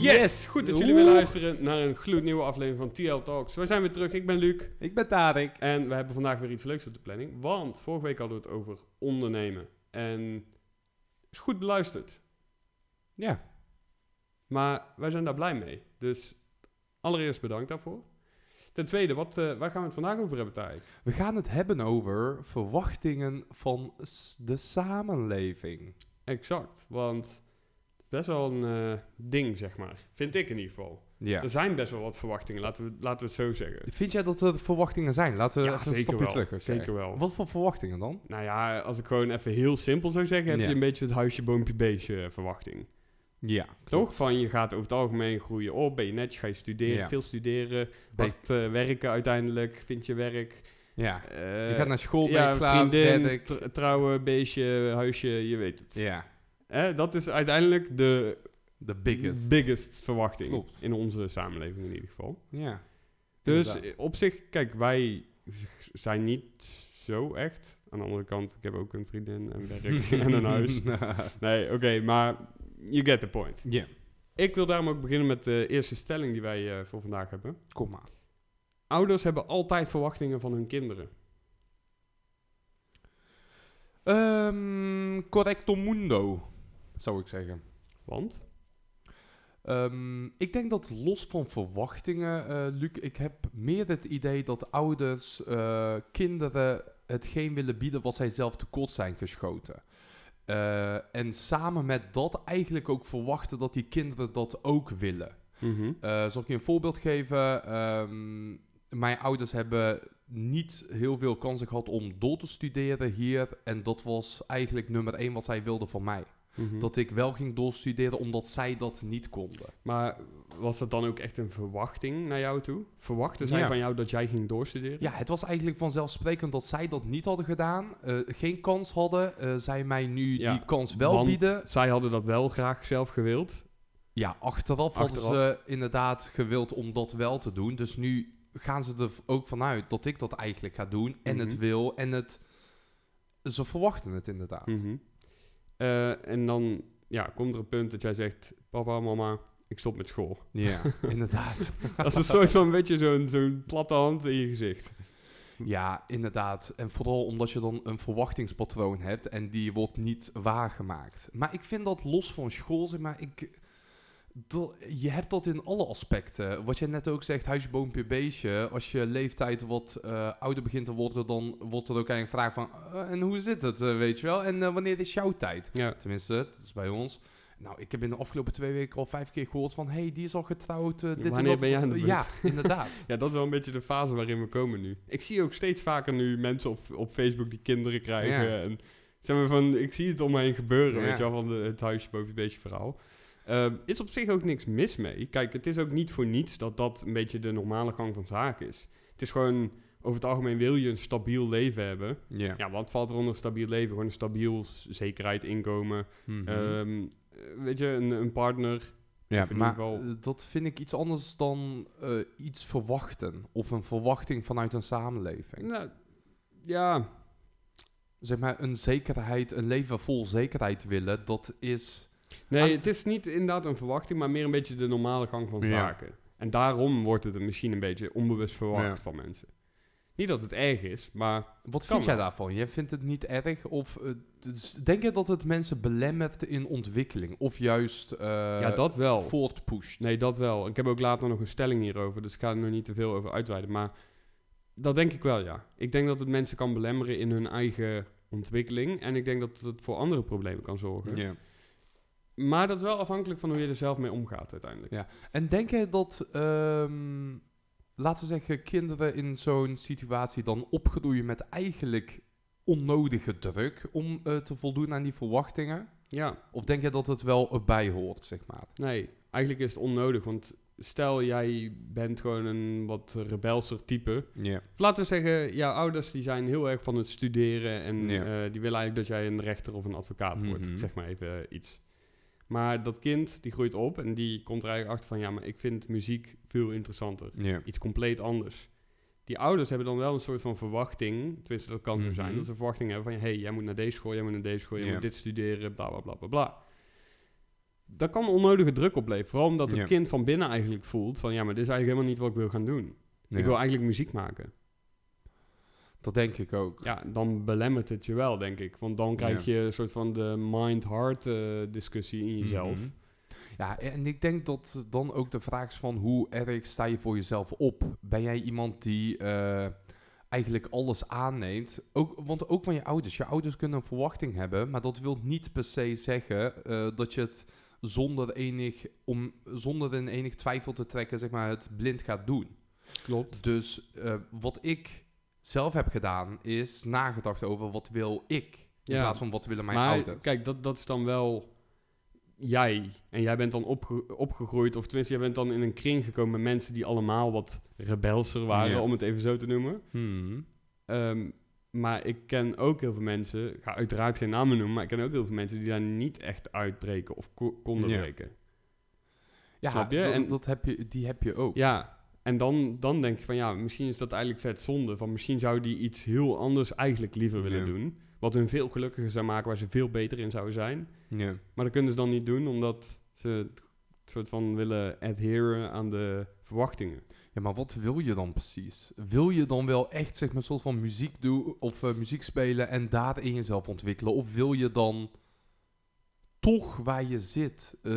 Yes! Goed dat jullie weer luisteren naar een gloednieuwe aflevering van TL Talks. We zijn weer terug. Ik ben Luc. Ik ben Tarek. En we hebben vandaag weer iets leuks op de planning. Want vorige week hadden we het over ondernemen. En is goed beluisterd. Ja. Maar wij zijn daar blij mee. Dus allereerst bedankt daarvoor. Ten tweede, wat, eh, waar gaan we het vandaag over hebben, Tarek? We gaan het hebben over verwachtingen van de samenleving. Exact. Want best wel een eh, ding, zeg maar. Vind ik in ieder geval. Ja. Er zijn best wel wat verwachtingen, laten we, laten we het zo zeggen. Vind jij dat er verwachtingen zijn? Laten we Ja, even een zeker stapje wel. terug. Zeker wel. Wat voor verwachtingen dan? Nou ja, als ik gewoon even heel simpel zou zeggen, heb Ja. je een beetje het huisje, boompje, beestje eh, verwachting. Ja. Toch? Van je gaat over het algemeen groeien op, ben je netjes, ga je studeren, Ja. veel studeren, wat eh, werken uiteindelijk, vind je werk. Ja. Je gaat naar school, ben je klaar, vriendin, tr- trouwen, beestje, huisje, je weet het. Ja. Hè, dat is uiteindelijk de The biggest. biggest verwachting Klopt. in onze samenleving in ieder geval. Ja. Dus Inderdaad. op zich, kijk, wij zijn niet zo echt. Aan de andere kant, ik heb ook een vriendin en werk en een huis. Nee, oké, maar you get the point. Ja. Ik wil daarom ook beginnen met de eerste stelling die wij eh, voor vandaag hebben. Kom maar. Ouders hebben altijd verwachtingen van hun kinderen. Ehm correcto mundo, zou ik zeggen. Want? Ehm, ik denk dat los van verwachtingen, eh, Luc, ik heb meer het idee dat ouders eh, kinderen hetgeen willen bieden wat zij zelf tekort zijn geschoten. Eh, en samen met dat eigenlijk ook verwachten dat die kinderen dat ook willen. Eh, zal ik je een voorbeeld geven? Ehm, mijn ouders hebben niet heel veel kansen gehad om door te studeren hier. En dat was eigenlijk nummer één wat zij wilden van mij. Mhm. Dat ik wel ging doorstuderen omdat zij dat niet konden. Maar was dat dan ook echt een verwachting naar jou toe? Verwachten zij Ja. van jou dat jij ging doorstuderen? Ja, het was eigenlijk vanzelfsprekend dat zij dat niet hadden gedaan. eh, geen kans hadden. eh, zij mij nu Ja, die kans wel bieden. Zij hadden dat wel graag zelf gewild. Ja, achteraf, hadden ze inderdaad gewild om dat wel te doen. Dus nu gaan ze er ook vanuit dat ik dat eigenlijk ga doen. En het Mhm. wil. En het... Ze verwachten het inderdaad. Mhm. Eh, en dan ja, komt er een punt dat jij zegt... Papa, mama, ik stop met school. Ja, inderdaad. Dat is een soort van een beetje zo'n zo'n platte hand in je gezicht. Ja, inderdaad. En vooral omdat je dan een verwachtingspatroon hebt en die wordt niet waargemaakt. Maar ik vind dat los van school, zeg maar, ik, dat- je hebt dat in alle aspecten. Wat jij net ook zegt, huisje, boompje, beestje. Als je leeftijd wat eh, ouder begint te worden, dan wordt er ook eigenlijk gevraagd van, eh, en hoe zit het, eh, weet je wel? En wanneer is jouw tijd? Ja. Tenminste, dat is bij ons. Nou, ik heb in de afgelopen twee weken al vijf keer gehoord van... hey, die is al getrouwd, dit en wanneer dat. ben jij aan de beurt? Ja, inderdaad. ja, dat is wel een beetje de fase waarin we komen nu. Ik zie ook steeds vaker nu mensen op, op Facebook die kinderen krijgen. Ja. En, zeg maar van, ik zie het om me heen gebeuren, Ja. weet je wel, van de, het huisje boven een beetje verhaal. Ehm, is op zich ook niks mis mee. Kijk, het is ook niet voor niets dat dat een beetje de normale gang van zaken is. Het is gewoon, over het algemeen wil je een stabiel leven hebben. Ja. Ja, wat valt er onder stabiel leven? Gewoon een stabiel zekerheid, inkomen. Mhm. Ehm, eh, weet je, een, een partner. Ja, maar eh, dat vind ik iets anders dan eh, iets verwachten. Of een verwachting vanuit een samenleving. Nou, ja, Zeg maar, een zekerheid, een leven vol zekerheid willen, dat is... Nee, het is niet inderdaad een verwachting, maar meer een beetje de normale gang van Ja. zaken. En daarom wordt het misschien een beetje onbewust verwacht Ja. van mensen. Niet dat het erg is, maar Wat vind jij wel. daarvan? Jij vindt het niet erg? Of eh, dus denk je dat het mensen belemmert in ontwikkeling? Of juist eh ja, dat wel. voortpusht? Nee, dat wel. Ik heb ook later nog een stelling hierover, dus ik ga er nog niet te veel over uitweiden. Maar dat denk ik wel, ja. Ik denk dat het mensen kan belemmeren in hun eigen ontwikkeling. En ik denk dat het voor andere problemen kan zorgen. Ja. Maar dat is wel afhankelijk van hoe je er zelf mee omgaat uiteindelijk. Ja. En denk je dat, ehm, laten we zeggen, kinderen in zo'n situatie dan opgroeien met eigenlijk onnodige druk om eh, te voldoen aan die verwachtingen? ja. Of denk je dat het wel erbij hoort, zeg maar? Nee, eigenlijk is het onnodig. Want stel jij bent gewoon een wat rebelser type. Ja. Laten we zeggen, jouw ouders die zijn heel erg van het studeren. En eh, die willen eigenlijk dat jij een rechter of een advocaat wordt. Mhm. Zeg maar even iets. Maar dat kind die groeit op en die komt er eigenlijk achter van... ja, maar ik vind muziek veel interessanter. Iets compleet anders. Die ouders hebben dan wel een soort van verwachting... tenminste, dat kan zo zijn... Mhm. dat ze verwachting hebben van... hé, hey, jij moet naar deze school, jij moet naar deze school... jij moet dit studeren, bla, bla, bla, bla, bla. dat kan onnodige druk opleveren. Vooral omdat het kind van binnen eigenlijk voelt van... ja, maar dit is eigenlijk helemaal niet wat ik wil gaan doen. Ik wil eigenlijk muziek maken. Dat denk ik ook. Ja, dan belemmert het je wel, denk ik. Want dan krijg je een soort van de mind-heart eh, discussie in jezelf. Mhm. Ja, en ik denk dat dan ook de vraag is van hoe erg sta je voor jezelf op? Ben jij iemand die eh, eigenlijk alles aanneemt? Ook, want ook van je ouders. Je ouders kunnen een verwachting hebben, maar dat wil niet per se zeggen eh, dat je het zonder, enig, om, zonder in enig twijfel te trekken, zeg maar, het blind gaat doen. Klopt. Dus wat ik zelf heb gedaan, is nagedacht over wat wil ik, in Ja. plaats van wat willen mijn maar ouders. kijk, dat, dat is dan wel jij. En jij bent dan opge- opgegroeid, of tenminste, jij bent dan in een kring gekomen met mensen die allemaal wat rebelser waren, Ja. om het even zo te noemen. Hmm. Ehm, maar ik ken ook heel veel mensen, ik ga uiteraard geen namen noemen, maar ik ken ook heel veel mensen die daar niet echt uitbreken of ko- konden Ja. breken. Ja, Snap je? dat, En- dat heb je, die heb je ook. Ja, en dan, dan denk je van ja, misschien is dat eigenlijk vet zonde. Van misschien zou die iets heel anders eigenlijk liever willen doen. Wat hun veel gelukkiger zou maken, waar ze veel beter in zouden zijn. Ja. Maar dat kunnen ze dan niet doen, omdat ze het soort van willen adheren aan de verwachtingen. Ja, maar wat wil je dan precies? Wil je dan wel echt zeg maar, een soort van muziek doen of eh, muziek spelen en daarin jezelf ontwikkelen? Of wil je dan toch waar je zit? eh,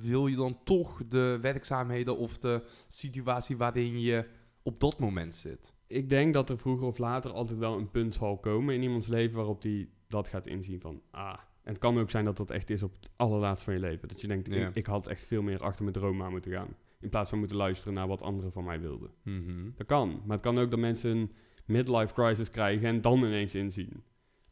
wil je dan toch de werkzaamheden of de situatie waarin je op dat moment zit? Ik denk dat er vroeger of later altijd wel een punt zal komen in iemands leven waarop die dat gaat inzien van ah. En het kan ook zijn dat dat echt is op het allerlaatste van je leven. Dat je denkt, Ja. ik, ik had echt veel meer achter mijn droom aan moeten gaan. In plaats van moeten luisteren naar wat anderen van mij wilden. Mhm. Dat kan. Maar het kan ook dat mensen een midlife crisis krijgen en dan ineens inzien.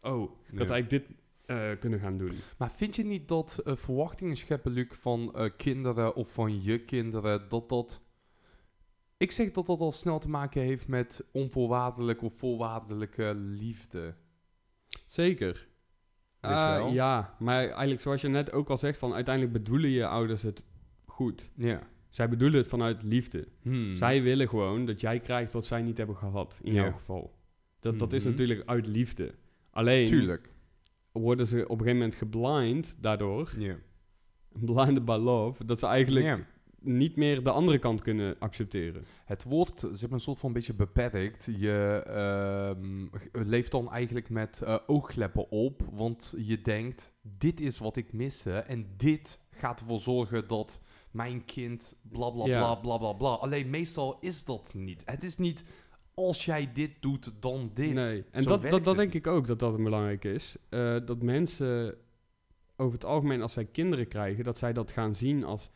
Oh, ik had Ja. eigenlijk dit eh, kunnen gaan doen. Maar vind je niet dat eh, verwachtingen scheppen, Luc, van eh, kinderen of van je kinderen, dat dat... Ik zeg dat dat al snel te maken heeft met onvoorwaardelijke of voorwaardelijke liefde. Zeker. Ah, ja, maar eigenlijk zoals je net ook al zegt, van uiteindelijk bedoelen je ouders het goed. Ja. Zij bedoelen het vanuit liefde. Hmm. Zij willen gewoon dat jij krijgt wat zij niet hebben gehad, in Ja. jouw geval. Dat, dat is Mhm. natuurlijk uit liefde. Alleen Tuurlijk. Worden ze op een gegeven moment geblind daardoor, Ja. blinded by love, dat ze eigenlijk niet meer de andere kant kunnen accepteren. Het wordt zeg maar, een soort van een beetje beperkt. Je ehm, leeft dan eigenlijk met eh, oogkleppen op, want je denkt, dit is wat ik miste en dit gaat ervoor zorgen dat mijn kind bla bla bla bla bla bla. Alleen meestal is dat niet. Het is niet, als jij dit doet, dan dit. Nee, en Zo dat, dat, dat denk ik ook dat dat belangrijk is. Eh, dat mensen over het algemeen, als zij kinderen krijgen, dat zij dat gaan zien als...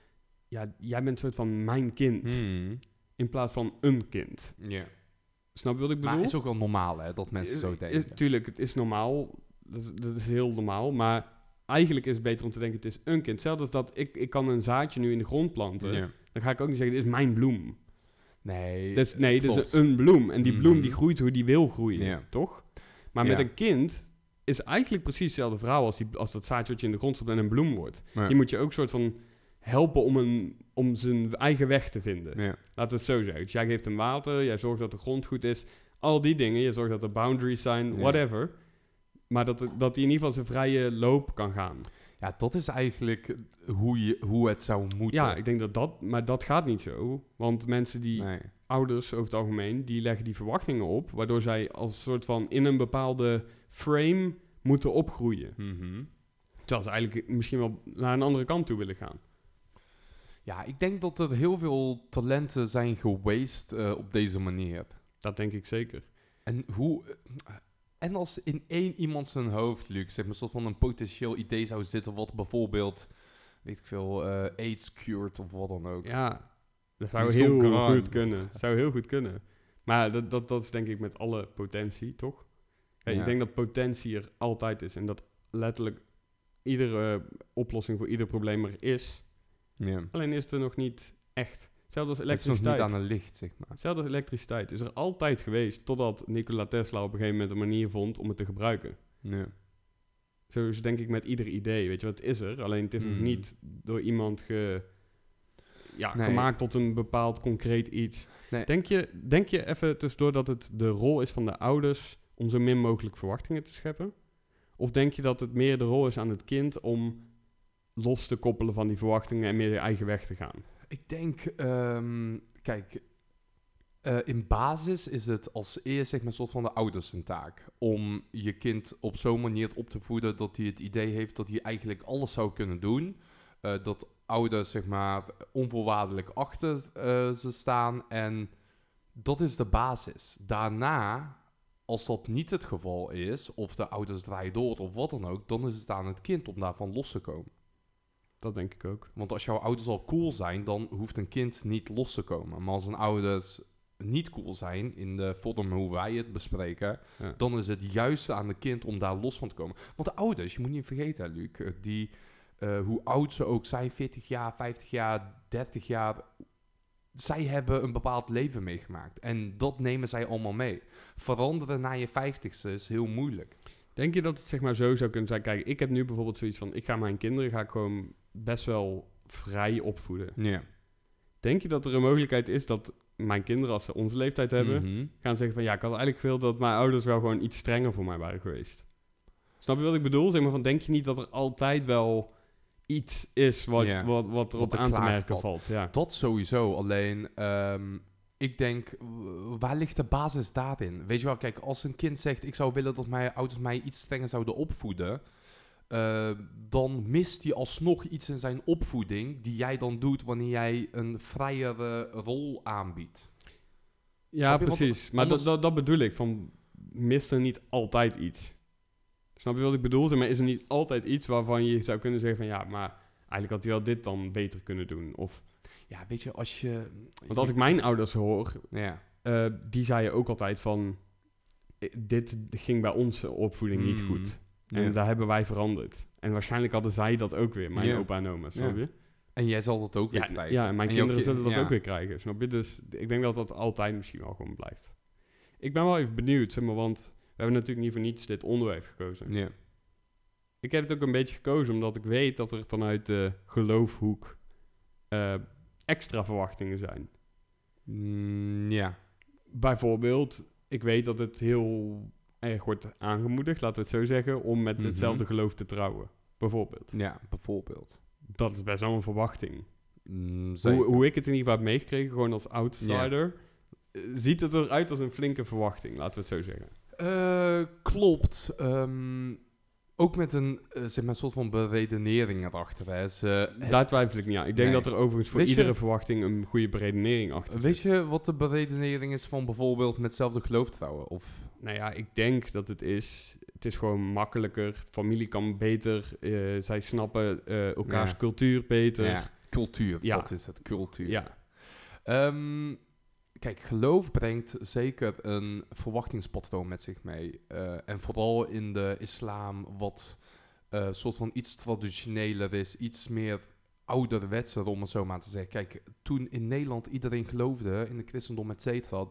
Ja, jij bent een soort van mijn kind, Hmm. in plaats van een kind. Ja. Snap je wat ik bedoel? Maar het is ook wel normaal hè, dat mensen zo Is- denken. Is, tuurlijk, het is normaal. Dat is, dat is heel normaal. Maar eigenlijk is het beter om te denken, het is een kind. Zelfs als dat ik, ik kan een zaadje nu in de grond planten. Ja. Dan ga ik ook niet zeggen, dit is mijn bloem. Nee, Dat is, nee, dit klopt. is een bloem. En die bloem Mhm. die groeit hoe die wil groeien. Ja. Toch? Maar Ja. met een kind is eigenlijk precies hetzelfde verhaal als, die, als dat zaadje wat je in de grond stopt en een bloem wordt. Ja. Die moet je ook soort van helpen om, een, om zijn eigen weg te vinden. Laten we het zo zeggen. Dus jij geeft hem water, jij zorgt dat de grond goed is. Al die dingen, je zorgt dat er boundaries zijn, whatever. Maar dat, dat hij in ieder geval zijn vrije loop kan gaan. Ja, dat is eigenlijk hoe, je, hoe het zou moeten. Ja, ik denk dat dat... Maar dat gaat niet zo. Want mensen die... Nee. Ouders over het algemeen, die leggen die verwachtingen op... waardoor zij als soort van in een bepaalde frame moeten opgroeien. Mhm. Terwijl ze eigenlijk misschien wel naar een andere kant toe willen gaan. Ja, ik denk dat er heel veel talenten zijn geweest eh, op deze manier. Dat denk ik zeker. En hoe... En als in één iemand zijn hoofd, Luc, zeg maar, soort van een potentieel idee zou zitten... wat bijvoorbeeld, weet ik veel, eh, AIDS cured of wat dan ook. Ja, dat zou Dat heel goed kunnen. Dat zou heel goed kunnen. Maar dat, dat, dat is denk ik met alle potentie, toch? Ja. Ik denk dat potentie er altijd is. En dat letterlijk iedere oplossing voor ieder probleem er is. Ja. Alleen is het er nog niet echt. Hetzelfde als Het is nog niet elektriciteit. aan het licht, zeg maar. Hetzelfde als elektriciteit. Is er altijd geweest. Totdat Nikola Tesla op een gegeven moment een manier vond om het te gebruiken. Ja. Zo is denk ik met ieder idee. Weet je, wat is er. Alleen het is nog Mhm. niet door iemand ge, ja, Nee. gemaakt tot een bepaald concreet iets. Nee. Denk, je, denk je even tussendoor dat het de rol is van de ouders om zo min mogelijk verwachtingen te scheppen? Of denk je dat het meer de rol is aan het kind om los te koppelen van die verwachtingen en meer je eigen weg te gaan. Ik denk, ehm, kijk, eh, in basis is het als eerst zeg maar, soort van de ouders een taak. Om je kind op zo'n manier op te voeden dat hij het idee heeft dat hij eigenlijk alles zou kunnen doen. Eh, dat ouders zeg maar onvoorwaardelijk achter eh, ze staan. En dat is de basis. Daarna, als dat niet het geval is, of de ouders draaien door of wat dan ook, dan is het aan het kind om daarvan los te komen. Dat denk ik ook. Want als jouw ouders al cool zijn, dan hoeft een kind niet los te komen. Maar als een ouders niet cool zijn in de vorm hoe wij het bespreken, Ja. dan is het juist aan het kind om daar los van te komen. Want de ouders, je moet niet vergeten, Luc, eh, die, eh, hoe oud ze ook zijn, 40 jaar, 50 jaar, 30 jaar, zij hebben een bepaald leven meegemaakt. En dat nemen zij allemaal mee. Veranderen na je 50ste is heel moeilijk. Denk je dat het zeg maar zo zou kunnen zijn? Kijk, ik heb nu bijvoorbeeld zoiets van, ik ga mijn kinderen ga ik gewoon best wel vrij opvoeden. Ja. Denk je dat er een mogelijkheid is dat mijn kinderen, als ze onze leeftijd hebben, Mhm. gaan zeggen van, ja, ik had eigenlijk gewild dat mijn ouders wel gewoon iets strenger voor mij waren geweest. Snap je wat ik bedoel? Zeg maar van, denk je niet dat er altijd wel iets is wat, Ja. wat, wat erop Wat er aan te merken valt. valt? Ja. Dat sowieso. Alleen, ehm, ik denk, waar ligt de basis daarin? Weet je wel, kijk, als een kind zegt... ik zou willen dat mijn ouders mij iets strenger zouden opvoeden... eh, dan mist hij alsnog iets in zijn opvoeding... die jij dan doet wanneer jij een vrijere rol aanbiedt. Ja, precies. Maar dat, dat, dat bedoel ik. Van, mist er niet altijd iets? Snap je wat ik bedoel? Maar is er niet altijd iets waarvan je zou kunnen zeggen van... Ja, maar eigenlijk had hij wel dit dan beter kunnen doen. Of, Ja, weet je, als je... want als ik mijn ouders hoor, Ja. eh, die zeiden ook altijd van... eh, Dit ging bij onze opvoeding niet Mm. goed. En Ja. daar hebben wij veranderd. En waarschijnlijk hadden zij dat ook weer, mijn Ja. opa en oma, snap je? En jij zal dat ook weer Ja, krijgen. ja, en mijn En kinderen ki- zullen dat ook weer krijgen, snap je? Dus ik denk dat dat altijd misschien wel gewoon blijft. Ik ben wel even benieuwd, zeg maar, want we hebben natuurlijk niet voor niets dit onderwerp gekozen. Ja. Ik heb het ook een beetje gekozen omdat ik weet dat er vanuit de geloofhoek eh, extra verwachtingen zijn. Mm, ja. Bijvoorbeeld, ik weet dat het heel erg wordt aangemoedigd, laten we het zo zeggen, om met Mhm. hetzelfde geloof te trouwen. Bijvoorbeeld. Ja, bijvoorbeeld. Dat is best wel een verwachting. Mm, Hoe, hoe ik het in ieder geval heb meegekregen, gewoon als outsider, eh, ziet het eruit als een flinke verwachting, laten we het zo zeggen. Eh, klopt. Ehm, ook met een, eh, zeg maar, soort van beredenering erachter. Hè. Het- Daar twijfel ik niet aan. Ik denk Nee. dat er overigens voor je- iedere verwachting een goede beredenering achter zit. weet je wat de beredenering is van bijvoorbeeld met hetzelfde geloof trouwen? Of, Nou ja, ik denk dat het is... Het is gewoon makkelijker. Familie kan beter. eh, zij snappen eh, elkaars Ja. cultuur beter. ja, cultuur. Ja. Dat is het, cultuur. Ja. Ehm, kijk, geloof brengt zeker een verwachtingspatroon met zich mee. Eh, en vooral in de islam, wat eh soort van iets traditioneler is, iets meer ouderwetser, om het zo maar te zeggen. Kijk, toen in Nederland iedereen geloofde in de christendom, et cetera,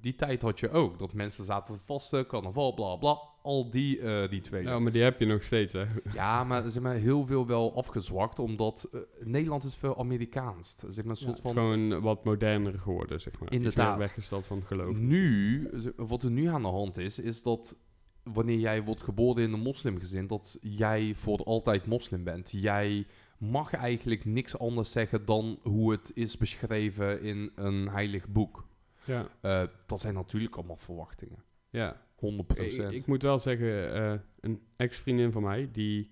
die tijd had je ook. Dat mensen zaten te vasten, carnaval, bla bla, al die eh rituelen. ja, maar die heb je nog steeds, hè. Ja, maar zeg maar, heel veel wel afgezwakt, omdat eh, Nederland is veel Amerikaans. Zeg maar, een soort het is van... gewoon wat moderner geworden, zeg maar. Inderdaad. weggesteld van geloof. Nu, wat er nu aan de hand is, is dat wanneer jij wordt geboren in een moslimgezin, dat jij voor altijd moslim bent. Jij mag eigenlijk niks anders zeggen dan hoe het is beschreven in een heilig boek. Ja, Eh, dat zijn natuurlijk allemaal verwachtingen. ja. 100%. Ik, ik moet wel zeggen, eh, een ex-vriendin van mij, die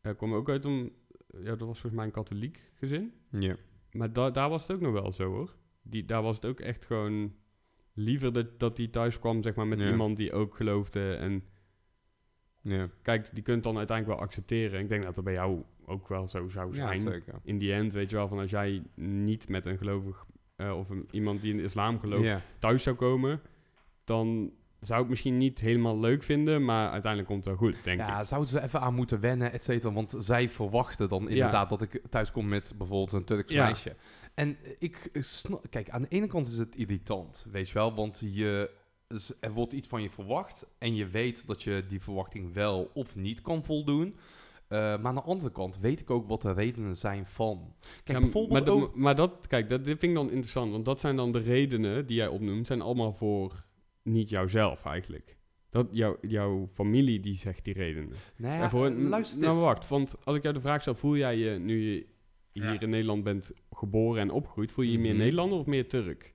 eh, kwam ook uit een... Ja, dat was volgens mij een katholiek gezin. ja. Maar da daar was het ook nog wel zo hoor. Die, daar was het ook echt gewoon liever dat, dat die thuis kwam zeg maar, met Ja. iemand die ook geloofde. En Ja, kijk, die kunt dan uiteindelijk wel accepteren. Ik denk dat dat bij jou ook wel zo zou ja zijn. zeker. in die end, weet je wel, van als jij niet met een gelovig eh, of een, iemand die in de islam gelooft Ja. thuis zou komen, dan zou ik misschien niet helemaal leuk vinden, maar uiteindelijk komt het wel goed, denk ik. Ja, zouden ze even aan moeten wennen, et cetera. Want zij verwachten dan inderdaad dat ik thuis kom met bijvoorbeeld een Turks Ja. meisje. En ik snap... Kijk, aan de ene kant is het irritant, weet je wel. Want je, er wordt iets van je verwacht. En je weet dat je die verwachting wel of niet kan voldoen. Eh, maar aan de andere kant weet ik ook wat de redenen zijn van. Kijk, Ja, bijvoorbeeld maar, ook... maar dat, kijk, dat, dit vind ik dan interessant, want dat zijn dan de redenen die jij opnoemt, zijn allemaal voor niet jouzelf eigenlijk. Dat jouw jouw familie die zegt die redenen. Nou Ja, voor, luister nou, dit. wacht, want als ik jou de vraag stel, voel jij je nu je hier Ja. in Nederland bent geboren en opgegroeid, voel je je meer Mhm. Nederlander of meer Turk?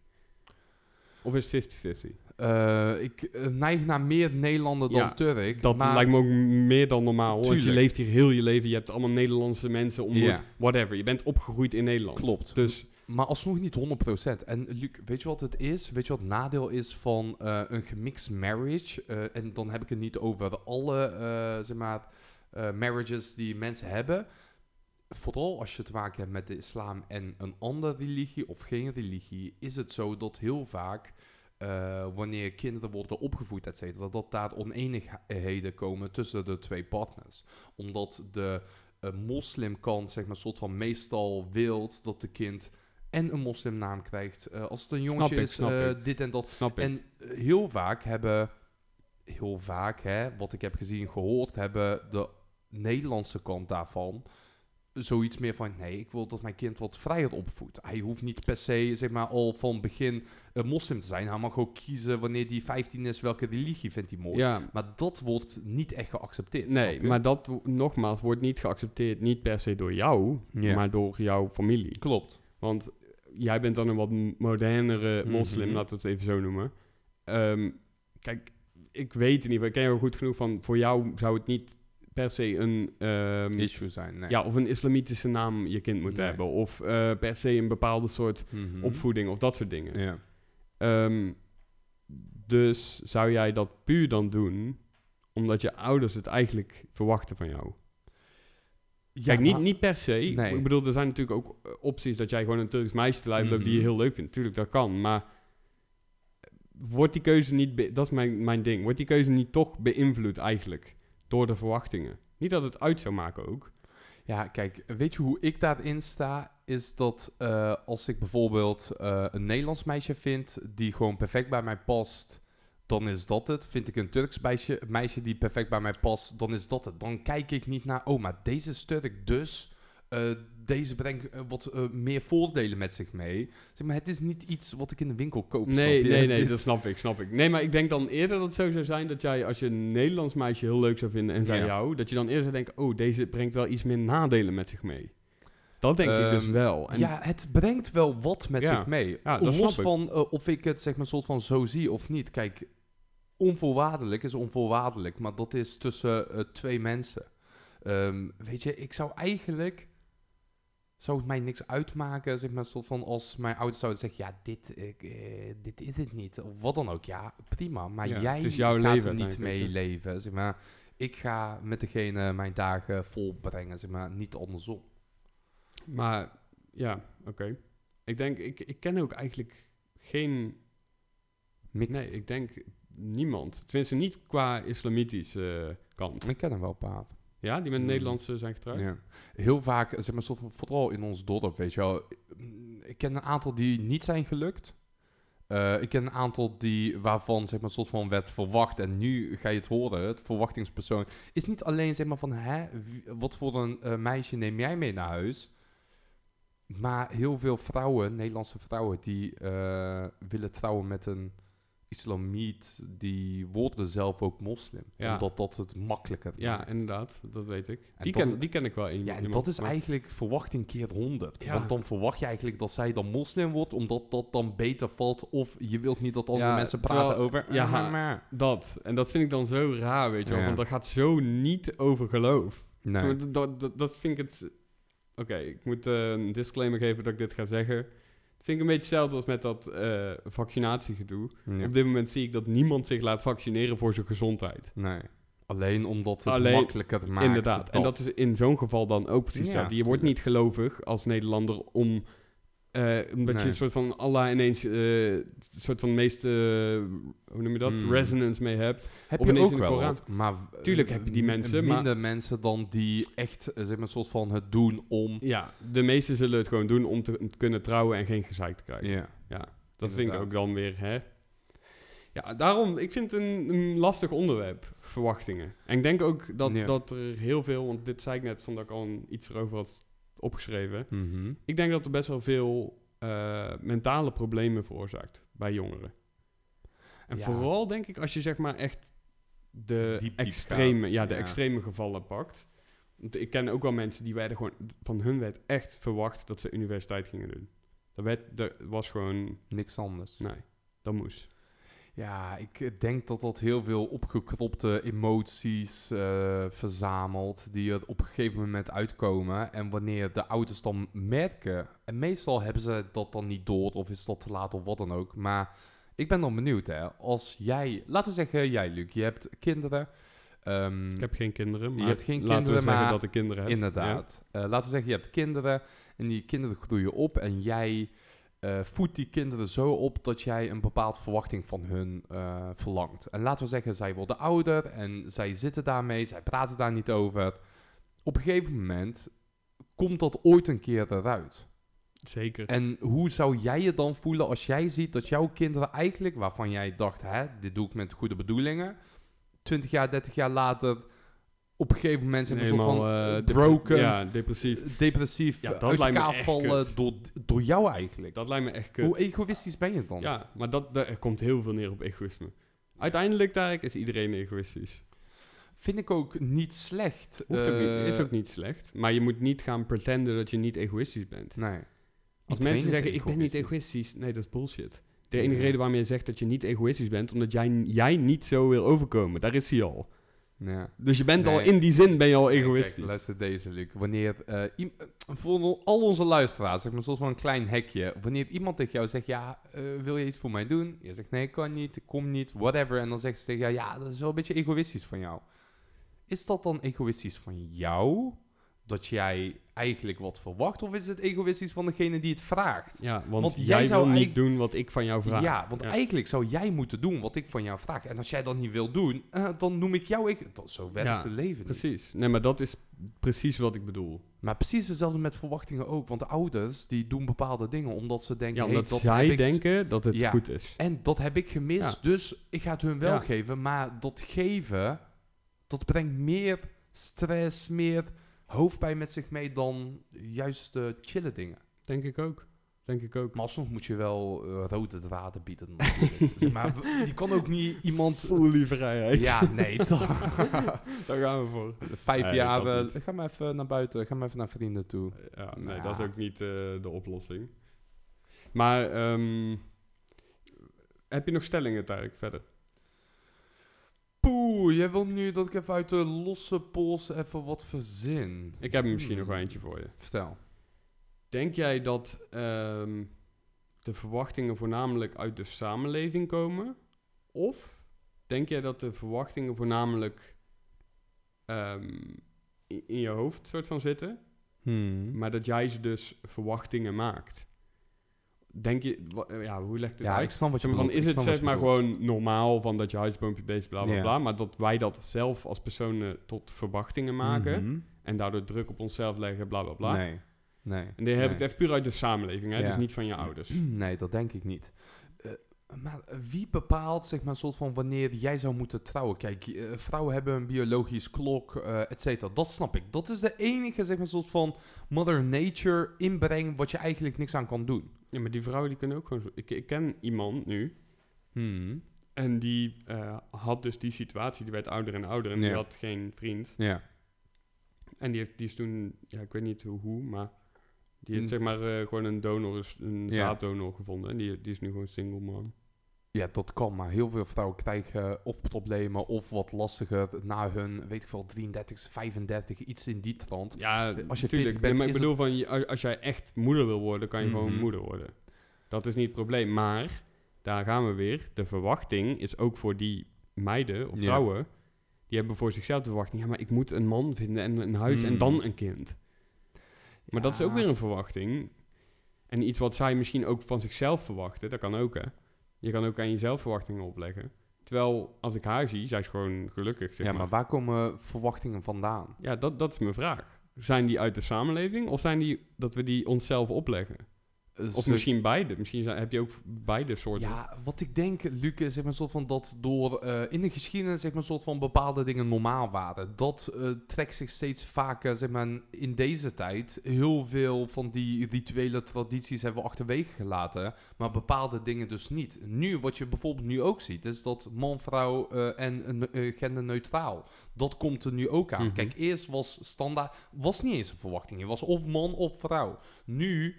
Of is het 50-50? Eh, ik eh, neig naar meer Nederlander dan Ja, Turk. Dat maar lijkt me ook meer dan normaal. hoor, Want je leeft hier heel je leven. Je hebt allemaal Nederlandse mensen ontmoet. Ja. Whatever. Je bent opgegroeid in Nederland. Klopt. Dus Maar alsnog niet 100%. En Luc, weet je wat het is? Weet je wat het nadeel is van eh, een gemixed marriage? En dan heb ik het niet over alle, zeg maar, marriages die mensen hebben. Vooral als je te maken hebt met de islam en een andere religie of geen religie, is het zo dat heel vaak, eh, wanneer kinderen worden opgevoed, et cetera, dat daar oneenigheden komen tussen de twee partners. Omdat de eh, moslimkant, zeg maar, soort van meestal wilt dat de kind en een moslimnaam krijgt. Eh, als het een jongetje ik, is, dit en dat. snap. En heel vaak hebben, heel vaak, hè, wat ik heb gezien, gehoord, hebben de Nederlandse kant daarvan zoiets meer van, nee, ik wil dat mijn kind wat vrijer opvoedt. Hij hoeft niet per se, zeg maar, al van begin een moslim te zijn. Hij mag ook kiezen wanneer hij 15 is, welke religie vindt hij mooi. ja, Maar dat wordt niet echt geaccepteerd. nee, maar dat nogmaals wordt niet geaccepteerd. Niet per se door jou, Ja. maar door jouw familie. Klopt. Want jij bent dan een wat modernere moslim, Mhm. laten we het even zo noemen. Ehm, kijk, ik weet in ieder geval, ik ken jou goed genoeg van, voor jou zou het niet per se een, ehm, Issue zijn, nee. ja, of een islamitische naam je kind moet Nee. hebben. Of eh, per se een bepaalde soort Mhm. opvoeding of dat soort dingen. Ja. Ehm, dus zou jij dat puur dan doen, omdat je ouders het eigenlijk verwachten van jou? Ja, Kijk, niet, maar- niet per se. Nee. Ik bedoel, er zijn natuurlijk ook eh, opties dat jij gewoon een Turks meisje te lijf die je Mhm. heel leuk vindt. Tuurlijk, dat kan. Maar wordt die keuze niet... dat is mijn, mijn ding. Wordt die keuze niet toch beïnvloed eigenlijk door de verwachtingen? Niet dat het uit zou maken ook. Ja, kijk, weet je hoe ik daarin sta? Is dat eh, als ik bijvoorbeeld eh, een Nederlands meisje vind die gewoon perfect bij mij past, dan is dat het. Vind ik een Turks meisje, meisje die perfect bij mij past, dan is dat het. Dan kijk ik niet naar, oh, maar deze is Turk, dus eh, deze brengt eh, wat eh, meer voordelen met zich mee. Zeg maar, het is niet iets wat ik in de winkel koop. Nee, nee, nee, dat snap ik, snap ik. Nee, maar ik denk dan eerder dat het zo zou zijn dat jij, als je een Nederlands meisje heel leuk zou vinden en zij Ja. jou, dat je dan eerst zou denken, oh, deze brengt wel iets meer nadelen met zich mee. Dat denk ik dus Ehm, wel. En ja, het brengt wel wat met Ja. zich mee. Ja, dat Los snap ik. van of ik het zeg maar soort van zo zie of niet. Kijk, onvoorwaardelijk is onvoorwaardelijk, maar dat is tussen twee mensen. Ehm, weet je, ik zou eigenlijk zou het mij niks uitmaken, zeg maar, soort van als mijn ouders zouden zeggen, ja, dit, eh, dit is het niet, of wat dan ook. Ja, prima, maar Ja, jij het jouw gaat leven er niet mee leven, zeg maar. Ik ga met degene mijn dagen volbrengen, zeg maar, niet andersom. Maar ja, oké. Ik denk, ik, ik ken ook eigenlijk geen. Mixed. Nee, ik denk niemand. Tenminste, niet qua islamitische eh, kant. Ik ken er wel een paar. Ja, die met Hmm. Nederlandse zijn getrouwd. Ja. Heel vaak, zeg maar, vooral in ons dorp, weet je wel. Ik ken een aantal die niet zijn gelukt. Eh, ik ken een aantal die, waarvan, zeg maar, soort van werd verwacht. En nu ga je het horen, het verwachtingspersoon. Is niet alleen, zeg maar, van, hè, wat voor een eh, meisje neem jij mee naar huis? Maar heel veel vrouwen, Nederlandse vrouwen, die eh, willen trouwen met een islamiet. Die worden zelf ook moslim. Ja. Omdat dat het makkelijker Ja, maakt. inderdaad, dat weet ik. En Die dat ken, die ken ik wel. Een, Ja, en dat is maar- eigenlijk verwachting keer 100. Ja. Want dan verwacht je eigenlijk dat zij dan moslim wordt, omdat dat dan beter valt. Of je wilt niet dat andere Ja, mensen praten terwijl- over. ja, ah, maar. Dat. En dat vind ik dan zo raar, weet je wel. Want dat gaat zo niet over geloof. Nee. Dat, dat, dat vind ik het... Oké, ik moet eh, een disclaimer geven dat ik dit ga zeggen. Vind ik een beetje hetzelfde als met dat eh, vaccinatiegedoe. Ja. Op dit moment zie ik dat niemand zich laat vaccineren voor zijn gezondheid. nee. Alleen omdat het Alleen- makkelijker maakt. Inderdaad. En dat is in zo'n geval dan ook precies Ja, hetzelfde. Je wordt niet gelovig als Nederlander om... eh, omdat je een soort van Allah ineens... eh, een soort van meeste... hoe noem je dat? Hmm. Resonance mee hebt. heb of je ook wel. Maar eh, Tuurlijk heb je die mensen, maar- Minder mensen dan die echt, eh, zeg maar, een soort van het doen om... Ja, de meesten zullen het gewoon doen om te, te kunnen trouwen en geen gezeik te krijgen. Ja. Dat vind ik ook dan weer, hè. Ja, daarom, ik vind het een, een lastig onderwerp, verwachtingen. En ik denk ook dat, dat er heel veel, want dit zei ik net, van dat ik al een- iets erover had opgeschreven. Mhm. Ik denk dat er best wel veel eh, mentale problemen veroorzaakt bij jongeren. En Ja. vooral denk ik als je zeg maar echt de Diep, diep extreme, ja, de ja. extreme gevallen pakt. Want ik ken ook wel mensen die werden gewoon, van hun werd echt verwacht dat ze universiteit gingen doen. Dat, werd, dat was gewoon, Niks anders. nee, dat moest. Ja, ik eh, denk dat dat heel veel opgekropte emoties eh, verzamelt die er op een gegeven moment uitkomen. En wanneer de ouders dan merken, en meestal hebben ze dat dan niet door of is dat te laat of wat dan ook. Maar ik ben dan benieuwd hè, als jij, laten we zeggen jij Luc, je hebt kinderen. ehm, Ik heb geen kinderen, maar hebt geen laten kinderen, we zeggen dat ik kinderen heb. Inderdaad. Eh, laten we zeggen, je hebt kinderen en die kinderen groeien op en jij voedt die kinderen zo op dat jij een bepaald verwachting van hun eh, verlangt. En laten we zeggen, zij worden ouder en zij zitten daarmee, zij praten daar niet over. Op een gegeven moment komt dat ooit een keer eruit. Zeker. En hoe zou jij je dan voelen als jij ziet dat jouw kinderen eigenlijk, waarvan jij dacht, hè, dit doe ik met goede bedoelingen, 20 jaar, 30 jaar later, op een gegeven moment zijn we soort van eh, eh, broken, Ja, depressief. depressief, Ja, dat uit lijkt me elkaar echt vallen door, door jou eigenlijk. Dat lijkt me echt kut. Hoe egoïstisch ben je dan? Ja, maar dat, daar- er komt heel veel neer op egoïsme. Uiteindelijk, daar is iedereen egoïstisch. Vind ik ook niet slecht. Hoeft ook niet, Eh, is ook niet slecht. Maar je moet niet gaan pretenden dat je niet egoïstisch bent. Nee. Als Iedereen mensen zeggen, ik ben niet egoïstisch. egoïstisch. Nee, dat is bullshit. De enige Ja. reden waarom je zegt dat je niet egoïstisch bent, omdat jij, jij niet zo wil overkomen. Daar is hij al. Ja. Dus je bent al, in die zin ben je al egoïstisch. kijk, luister deze, Luc. Wanneer, eh, eh, voor al onze luisteraars, zeg maar, zoals van een klein hekje. Wanneer iemand tegen jou zegt, ja, eh, wil je iets voor mij doen? Je zegt, nee, ik kan niet, ik kom niet, whatever. En dan zegt ze tegen jou, ja, dat is wel een beetje egoïstisch van jou. Is dat dan egoïstisch van jou? Dat jij eigenlijk wat verwacht? Of is het egoïstisch van degene die het vraagt? ja, want, Want jij jij zou wil niet doen wat ik van jou vraag. Ja, want Ja. eigenlijk zou jij moeten doen wat ik van jou vraag. En als jij dat niet wil doen, eh, dan noem ik jou... Ik, dat, zo werkt Ja, het leven niet. Precies. Nee, maar dat is precies wat ik bedoel. Maar precies hetzelfde met verwachtingen ook. Want de ouders die doen bepaalde dingen omdat ze denken... Ja, hey, omdat dat zij ik denken dat het Ja. goed is. En dat heb ik gemist, dus ik ga het hun wel geven. Maar dat geven, dat brengt meer stress, meer hoofdpijn met zich mee dan juist de chille dingen. Denk ik ook. Denk ik ook. Maar alsnog moet je wel eh, rode draden bieden. natuurlijk. Zeg maar je kan ook niet iemand... Fully vrijheid. Ja, nee. Daar gaan we voor. Vijf Nee, jaar, eh, ga maar even naar buiten, ga maar even naar vrienden toe. Ja, nee, Nou. dat is ook niet eh, de oplossing. Maar ehm, heb je nog stellingen, Tarek, verder? Poeh, jij wil nu dat ik even uit de losse pols even wat verzin. Ik heb er misschien nog wel Hmm. eentje voor je. Stel. Denk jij dat ehm, de verwachtingen voornamelijk uit de samenleving komen? Of denk jij dat de verwachtingen voornamelijk ehm, in, in je hoofd soort van zitten, Hmm. maar dat jij ze dus verwachtingen maakt? Denk je, eh, ja, hoe legt het Ja, uit? ik snap wat je maar, van, bedoelt, is het zeg maar bedoelt. gewoon normaal van dat je huisboompje bezig bla bla bla, maar dat wij dat zelf als personen tot verwachtingen maken Mhm. en daardoor druk op onszelf leggen, bla bla bla. Nee. Nee. En dan heb ik nee. even puur uit de samenleving, hè? Ja. dus niet van je ouders. Nee, dat denk ik niet. Maar wie bepaalt, zeg maar, soort van wanneer jij zou moeten trouwen? Kijk, eh, vrouwen hebben een biologisch klok, eh et cetera. Dat snap ik. Dat is de enige, zeg maar, soort van mother nature inbreng wat je eigenlijk niks aan kan doen. Ja, maar die vrouwen die kunnen ook gewoon zo. Ik, ik ken iemand nu Hmm. en die eh, had dus die situatie, die werd ouder en ouder en die had geen vriend. Ja. En die, heeft, die is toen, ja, ik weet niet hoe, maar die heeft Mm. zeg maar gewoon een donor, een Ja. zaaddonor gevonden. En die, die is nu gewoon single man. Ja, dat kan, maar heel veel vrouwen krijgen of problemen of wat lastiger na hun, weet ik veel, 33, 35, iets in die trant. Ja, Als je als 40 je bent, maar ik bedoel van, als- jij echt moeder wil worden, kan je gewoon Mhm. moeder worden. Dat is niet het probleem. Maar, daar gaan we weer. De verwachting is ook voor die meiden of Ja. vrouwen. Die hebben voor zichzelf de verwachting. Ja, maar ik moet een man vinden en een huis en Mhm. dan een kind. Maar dat is ook weer een verwachting. En iets wat zij misschien ook van zichzelf verwachten. Dat kan ook, hè. Je kan ook aan jezelf verwachtingen opleggen. Terwijl, als ik haar zie, zij is gewoon gelukkig, zeg ja, maar. maar waar komen verwachtingen vandaan? Ja, dat, dat is mijn vraag. Zijn die uit de samenleving of zijn die dat we die onszelf opleggen? Of ze- misschien beide. Misschien zijn- heb je ook beide soorten. Ja, wat ik denk, Luc, is zeg maar, soort van dat door eh, in de geschiedenis zeg maar, soort van bepaalde dingen normaal waren. Dat eh, trekt zich steeds vaker, zeg maar, in deze tijd. Heel veel van die rituele tradities hebben we achterwege gelaten, maar bepaalde dingen dus niet. Nu, wat je bijvoorbeeld nu ook ziet, is dat man, vrouw eh, en genderneutraal. Dat komt er nu ook aan. Mhm. Kijk, eerst was standaard, was niet eens een verwachting. Je was of man of vrouw. Nu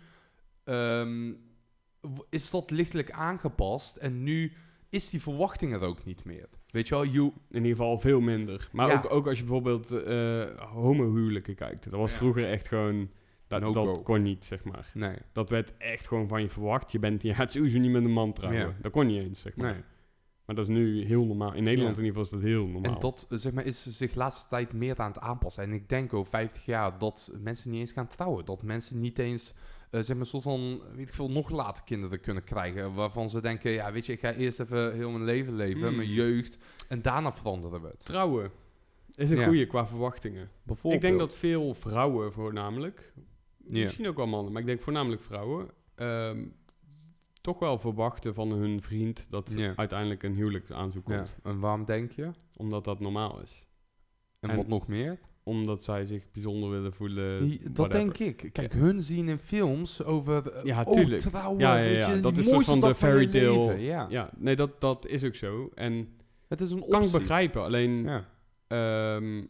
ehm, is dat lichtelijk aangepast en nu is die verwachting er ook niet meer. Weet je wel, you, In ieder geval veel minder. Maar Ja. ook, ook als je bijvoorbeeld eh homohuwelijken kijkt. Dat was Ja. vroeger echt gewoon... Dat, No dat kon niet, zeg maar. nee. Dat werd echt gewoon van je verwacht. Je bent je gaat sowieso niet met een man trouwen. Ja. Dat kon niet eens, zeg maar. Nee. Maar dat is nu heel normaal. In Nederland in ieder geval is dat heel normaal. En dat zeg maar, is zich de laatste tijd meer aan het aanpassen. En ik denk over 50 jaar dat mensen niet eens gaan trouwen. Dat mensen niet eens, eh, zeg maar, soort van, weet ik veel, nog later kinderen kunnen krijgen. Waarvan ze denken, ja, weet je, ik ga eerst even heel mijn leven leven, Hmm. mijn jeugd. En daarna veranderen we het. Trouwen is een Ja. goede qua verwachtingen. Bijvoorbeeld. Ik denk dat veel vrouwen voornamelijk, Ja. misschien ook wel mannen, maar ik denk voornamelijk vrouwen, ehm, toch wel verwachten van hun vriend dat Ja. uiteindelijk een huwelijksaanzoek Ja. komt. En waarom denk je? Omdat dat normaal is. En, En- wat nog meer? Omdat zij zich bijzonder willen voelen. Dat whatever. denk ik. Kijk, hun zien in films over... eh, Ja, oh, tuurlijk. trouwen, Ja, ja, weet ja. je, Dat is soort van de fairy tale. Ja. Ja, nee, dat, dat is ook zo. En Het is een kan ik optie. begrijpen. Alleen, Ja. ehm,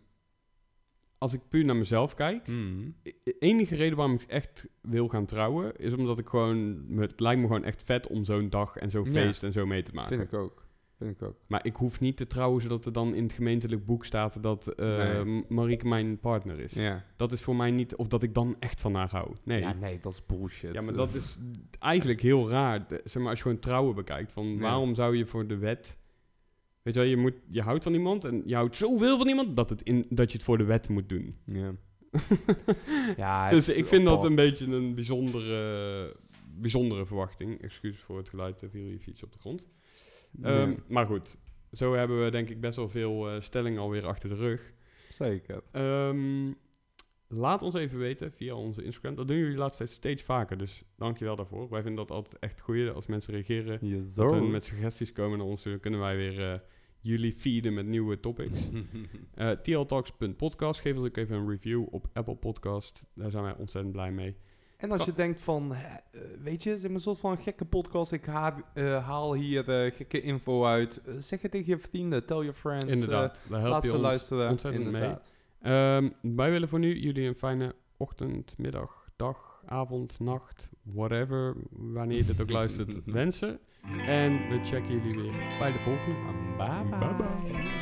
als ik puur naar mezelf kijk, Mm. de enige reden waarom ik echt wil gaan trouwen, is omdat ik gewoon, het lijkt me gewoon echt vet om zo'n dag en zo'n feest en zo mee te maken. Vind ik ook. Vind ik ook. Maar ik hoef niet te trouwen zodat er dan in het gemeentelijk boek staat dat eh, Nee. Marieke mijn partner is. Ja. Dat is voor mij niet, of dat ik dan echt van haar hou. Nee. Ja, nee, dat is bullshit. Ja, maar dat is eigenlijk heel raar. Zeg maar, als je gewoon trouwen bekijkt, van Ja. waarom zou je voor de wet... Weet je wel, je, moet, je houdt van iemand en je houdt zoveel van iemand dat, het in, dat je het voor de wet moet doen. Ja. ja, dus ik vind dat een beetje een bijzondere, bijzondere verwachting. Excuus voor het geluid, er viel je fiets op de grond. Ehm, Maar goed, zo hebben we denk ik best wel veel eh, stellingen alweer achter de rug. zeker. Ehm, laat ons even weten via onze Instagram. Dat doen jullie de laatste tijd steeds vaker, dus dankjewel daarvoor. Wij vinden dat altijd echt goed als mensen reageren. Yes, Dat er met suggesties komen naar ons, dan kunnen wij weer eh, jullie feeden met nieuwe topics. Eh tltalks.podcast, geef ons ook even een review op Apple Podcast. Daar zijn wij ontzettend blij mee. En als je denkt van, eh, weet je, zeg maar een soort van gekke podcast, ik haal, eh, haal hier eh, gekke info uit. Eh, zeg het tegen je vrienden, tell your friends. Inderdaad, daar eh, help laat je ze ons luisteren. ontzettend mee. inderdaad. Ehm, wij willen voor nu jullie een fijne ochtend, middag, dag, avond, nacht, whatever, wanneer je dit ook luistert, wensen. En we checken jullie weer bij de volgende. Bye bye. Bye bye.